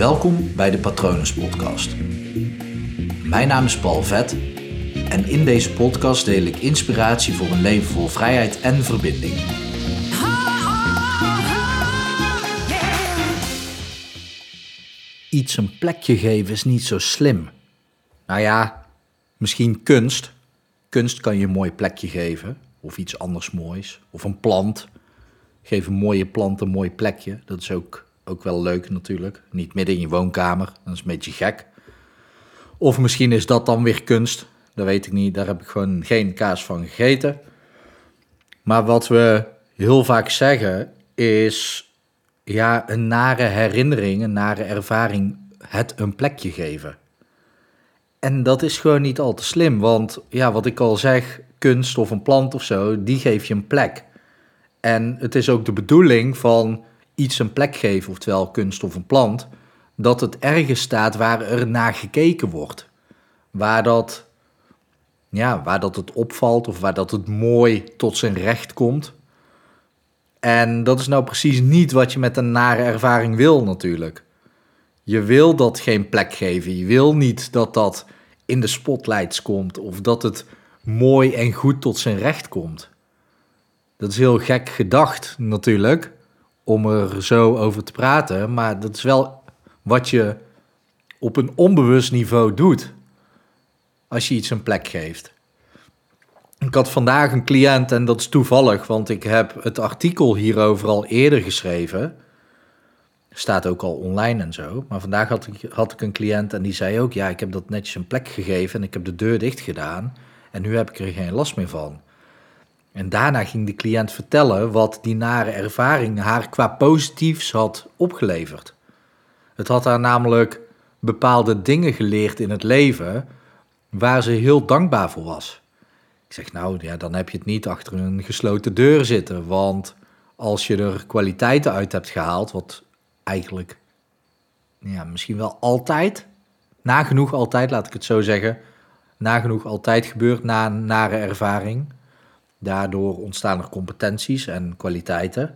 Welkom bij de Patronus Podcast. Mijn naam is Paul Vet en in deze podcast deel ik inspiratie voor een leven vol vrijheid en verbinding. Iets een plekje geven is niet zo slim. Nou ja, misschien kunst. Kunst kan je een mooi plekje geven, of iets anders moois, of een plant. Geef een mooie plant een mooi plekje. Dat is ook, ook wel leuk natuurlijk. Niet midden in je woonkamer, dat is een beetje gek. Of misschien is dat dan weer kunst. Dat weet ik niet, daar heb ik gewoon geen kaas van gegeten. Maar wat we heel vaak zeggen is, ja, een nare herinnering, een nare ervaring, het een plekje geven. En dat is gewoon niet al te slim, want ja, wat ik al zeg, kunst of een plant of zo, die geef je een plek. En het is ook de bedoeling van iets een plek geven, oftewel kunst of een plant, dat het ergens staat waar er naar gekeken wordt. Waar dat, ja, waar dat het opvalt of waar dat het mooi tot zijn recht komt. En dat is nou precies niet wat je met een nare ervaring wil natuurlijk. Je wil dat geen plek geven. Je wil niet dat dat in de spotlights komt of dat het mooi en goed tot zijn recht komt. Dat is heel gek gedacht natuurlijk, om er zo over te praten, maar dat is wel wat je op een onbewust niveau doet als je iets een plek geeft. Ik had vandaag een cliënt en dat is toevallig, want ik heb het artikel hierover al eerder geschreven. Staat ook al online en zo. Maar vandaag had ik, had ik een cliënt en die zei ook: Ja, ik heb dat netjes een plek gegeven en ik heb de deur dicht gedaan. En nu heb ik er geen last meer van. En daarna ging de cliënt vertellen wat die nare ervaring haar qua positiefs had opgeleverd. Het had haar namelijk bepaalde dingen geleerd in het leven waar ze heel dankbaar voor was. Ik zeg, nou ja, dan heb je het niet achter een gesloten deur zitten. Want als je er kwaliteiten uit hebt gehaald, wat eigenlijk ja, misschien wel altijd, nagenoeg altijd, laat ik het zo zeggen, nagenoeg altijd gebeurt na een nare ervaring. Daardoor ontstaan er competenties en kwaliteiten.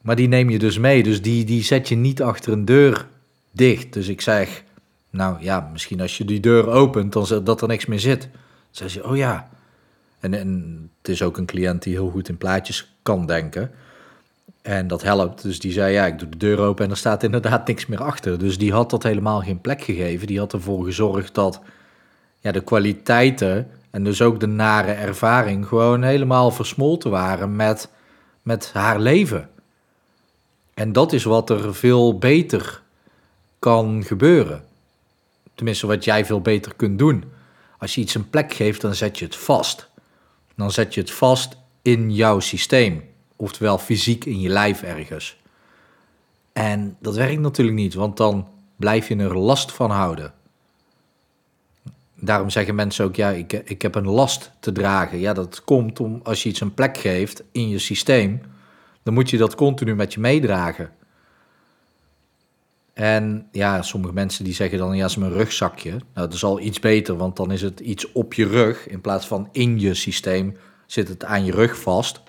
Maar die neem je dus mee, dus die, die zet je niet achter een deur dicht. Dus ik zeg, nou ja, misschien als je die deur opent, dan dat er niks meer zit. Dan zeg je, oh ja. En, en het is ook een cliënt die heel goed in plaatjes kan denken. En dat helpt. Dus die zei, ja, ik doe de deur open en er staat inderdaad niks meer achter. Dus die had dat helemaal geen plek gegeven. Die had ervoor gezorgd dat ja, de kwaliteiten en dus ook de nare ervaring gewoon helemaal versmolten waren met, met haar leven. En dat is wat er veel beter kan gebeuren. Tenminste, wat jij veel beter kunt doen. Als je iets een plek geeft, dan zet je het vast. Dan zet je het vast in jouw systeem. Oftewel fysiek in je lijf ergens. En dat werkt natuurlijk niet, want dan blijf je er last van houden. Daarom zeggen mensen ook, ja, ik, ik heb een last te dragen. Ja, dat komt om als je iets een plek geeft in je systeem, dan moet je dat continu met je meedragen. En ja, sommige mensen die zeggen dan, ja, is mijn rugzakje. Nou, dat is al iets beter, want dan is het iets op je rug. In plaats van in je systeem zit het aan je rug vast.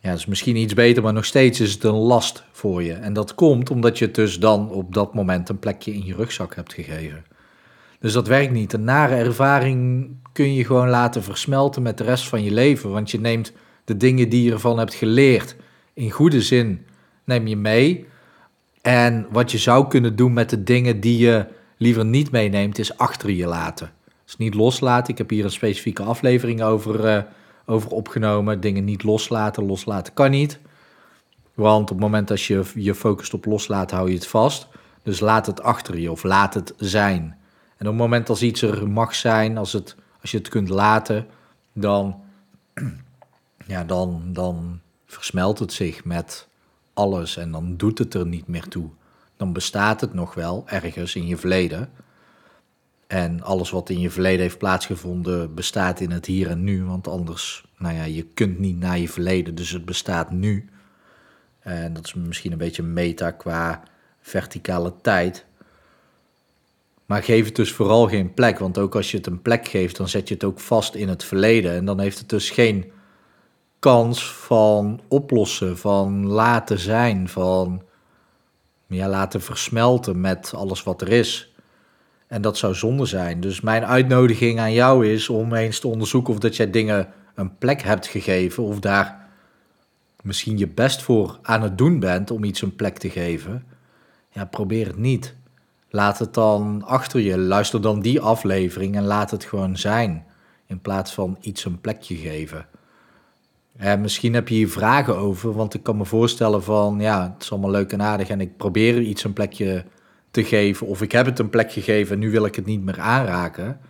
Ja, dat is misschien iets beter, maar nog steeds is het een last voor je. En dat komt omdat je dus dan op dat moment een plekje in je rugzak hebt gegeven. Dus dat werkt niet. Een nare ervaring kun je gewoon laten versmelten met de rest van je leven. Want je neemt de dingen die je ervan hebt geleerd, in goede zin, neem je mee. En wat je zou kunnen doen met de dingen die je liever niet meeneemt, is achter je laten. Dus niet loslaten. Ik heb hier een specifieke aflevering over, uh, over opgenomen. Dingen niet loslaten. Loslaten kan niet. Want op het moment dat je je focust op loslaten, hou je het vast. Dus laat het achter je of laat het zijn. En op het moment als iets er mag zijn, als, het, als je het kunt laten, dan, ja, dan, dan versmelt het zich met alles en dan doet het er niet meer toe. Dan bestaat het nog wel ergens in je verleden. En alles wat in je verleden heeft plaatsgevonden bestaat in het hier en nu. Want anders, nou ja, je kunt niet naar je verleden, dus het bestaat nu. En dat is misschien een beetje meta qua verticale tijd. Maar geef het dus vooral geen plek. Want ook als je het een plek geeft, dan zet je het ook vast in het verleden. En dan heeft het dus geen kans van oplossen, van laten zijn, van ja, laten versmelten met alles wat er is. En dat zou zonde zijn. Dus mijn uitnodiging aan jou is om eens te onderzoeken of dat jij dingen een plek hebt gegeven of daar misschien je best voor aan het doen bent om iets een plek te geven. Ja, probeer het niet. Laat het dan achter je. Luister dan die aflevering en laat het gewoon zijn. In plaats van iets een plekje geven. En misschien heb je hier vragen over, want ik kan me voorstellen van, ja, het is allemaal leuk en aardig en ik probeer iets een plekje te geven, of ik heb het een plek gegeven en nu wil ik het niet meer aanraken.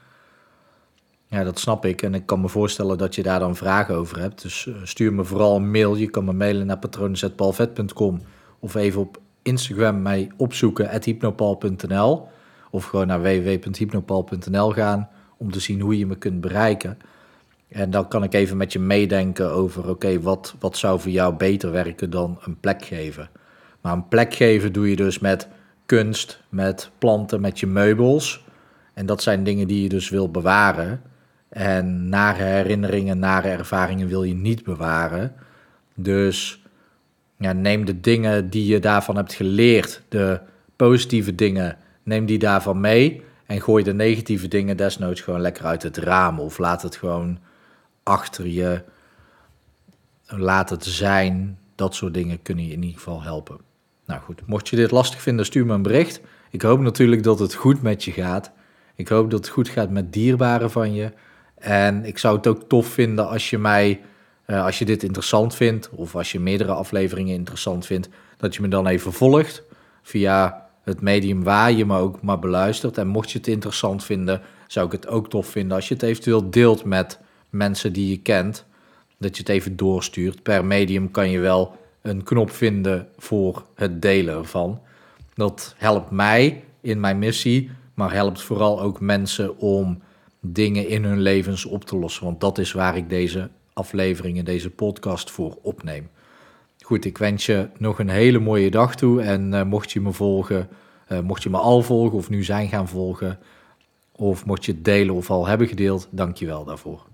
Ja, dat snap ik en ik kan me voorstellen dat je daar dan vragen over hebt. Dus eh, stuur me vooral een mail. Je kan me mailen naar patroonzetpalvet.com of even op Instagram mij opzoeken, hypnopal.nl of gewoon naar www.hypnopal.nl gaan om te zien hoe je me kunt bereiken. En dan kan ik even met je meedenken over, oké, wat, wat zou voor jou beter werken dan een plek geven? Maar een plek geven doe je dus met kunst, met planten, met je meubels. En dat zijn dingen die je dus wil bewaren. En nare herinneringen, nare ervaringen wil je niet bewaren. Dus ja, neem de dingen die je daarvan hebt geleerd, de positieve dingen, neem die daarvan mee. En gooi de negatieve dingen desnoods gewoon lekker uit het raam. Of laat het gewoon achter je. Laat het zijn. Dat soort dingen kunnen je in ieder geval helpen. Nou goed, mocht je dit lastig vinden, stuur me een bericht. Ik hoop natuurlijk dat het goed met je gaat. Ik hoop dat het goed gaat met dierbaren van je. En ik zou het ook tof vinden als je mij, uh, als je dit interessant vindt, of als je meerdere afleveringen interessant vindt, dat je me dan even volgt via het medium waar je me ook maar beluistert. En mocht je het interessant vinden, zou ik het ook tof vinden als je het eventueel deelt met mensen die je kent. Dat je het even doorstuurt. Per medium kan je wel een knop vinden voor het delen ervan. Dat helpt mij in mijn missie, maar helpt vooral ook mensen om dingen in hun levens op te lossen. Want dat is waar ik deze afleveringen, deze podcast voor opneem. Goed, ik wens je nog een hele mooie dag toe. En uh, mocht je me volgen, uh, mocht je me al volgen of nu zijn gaan volgen, of mocht je het delen of al hebben gedeeld, dank je wel daarvoor.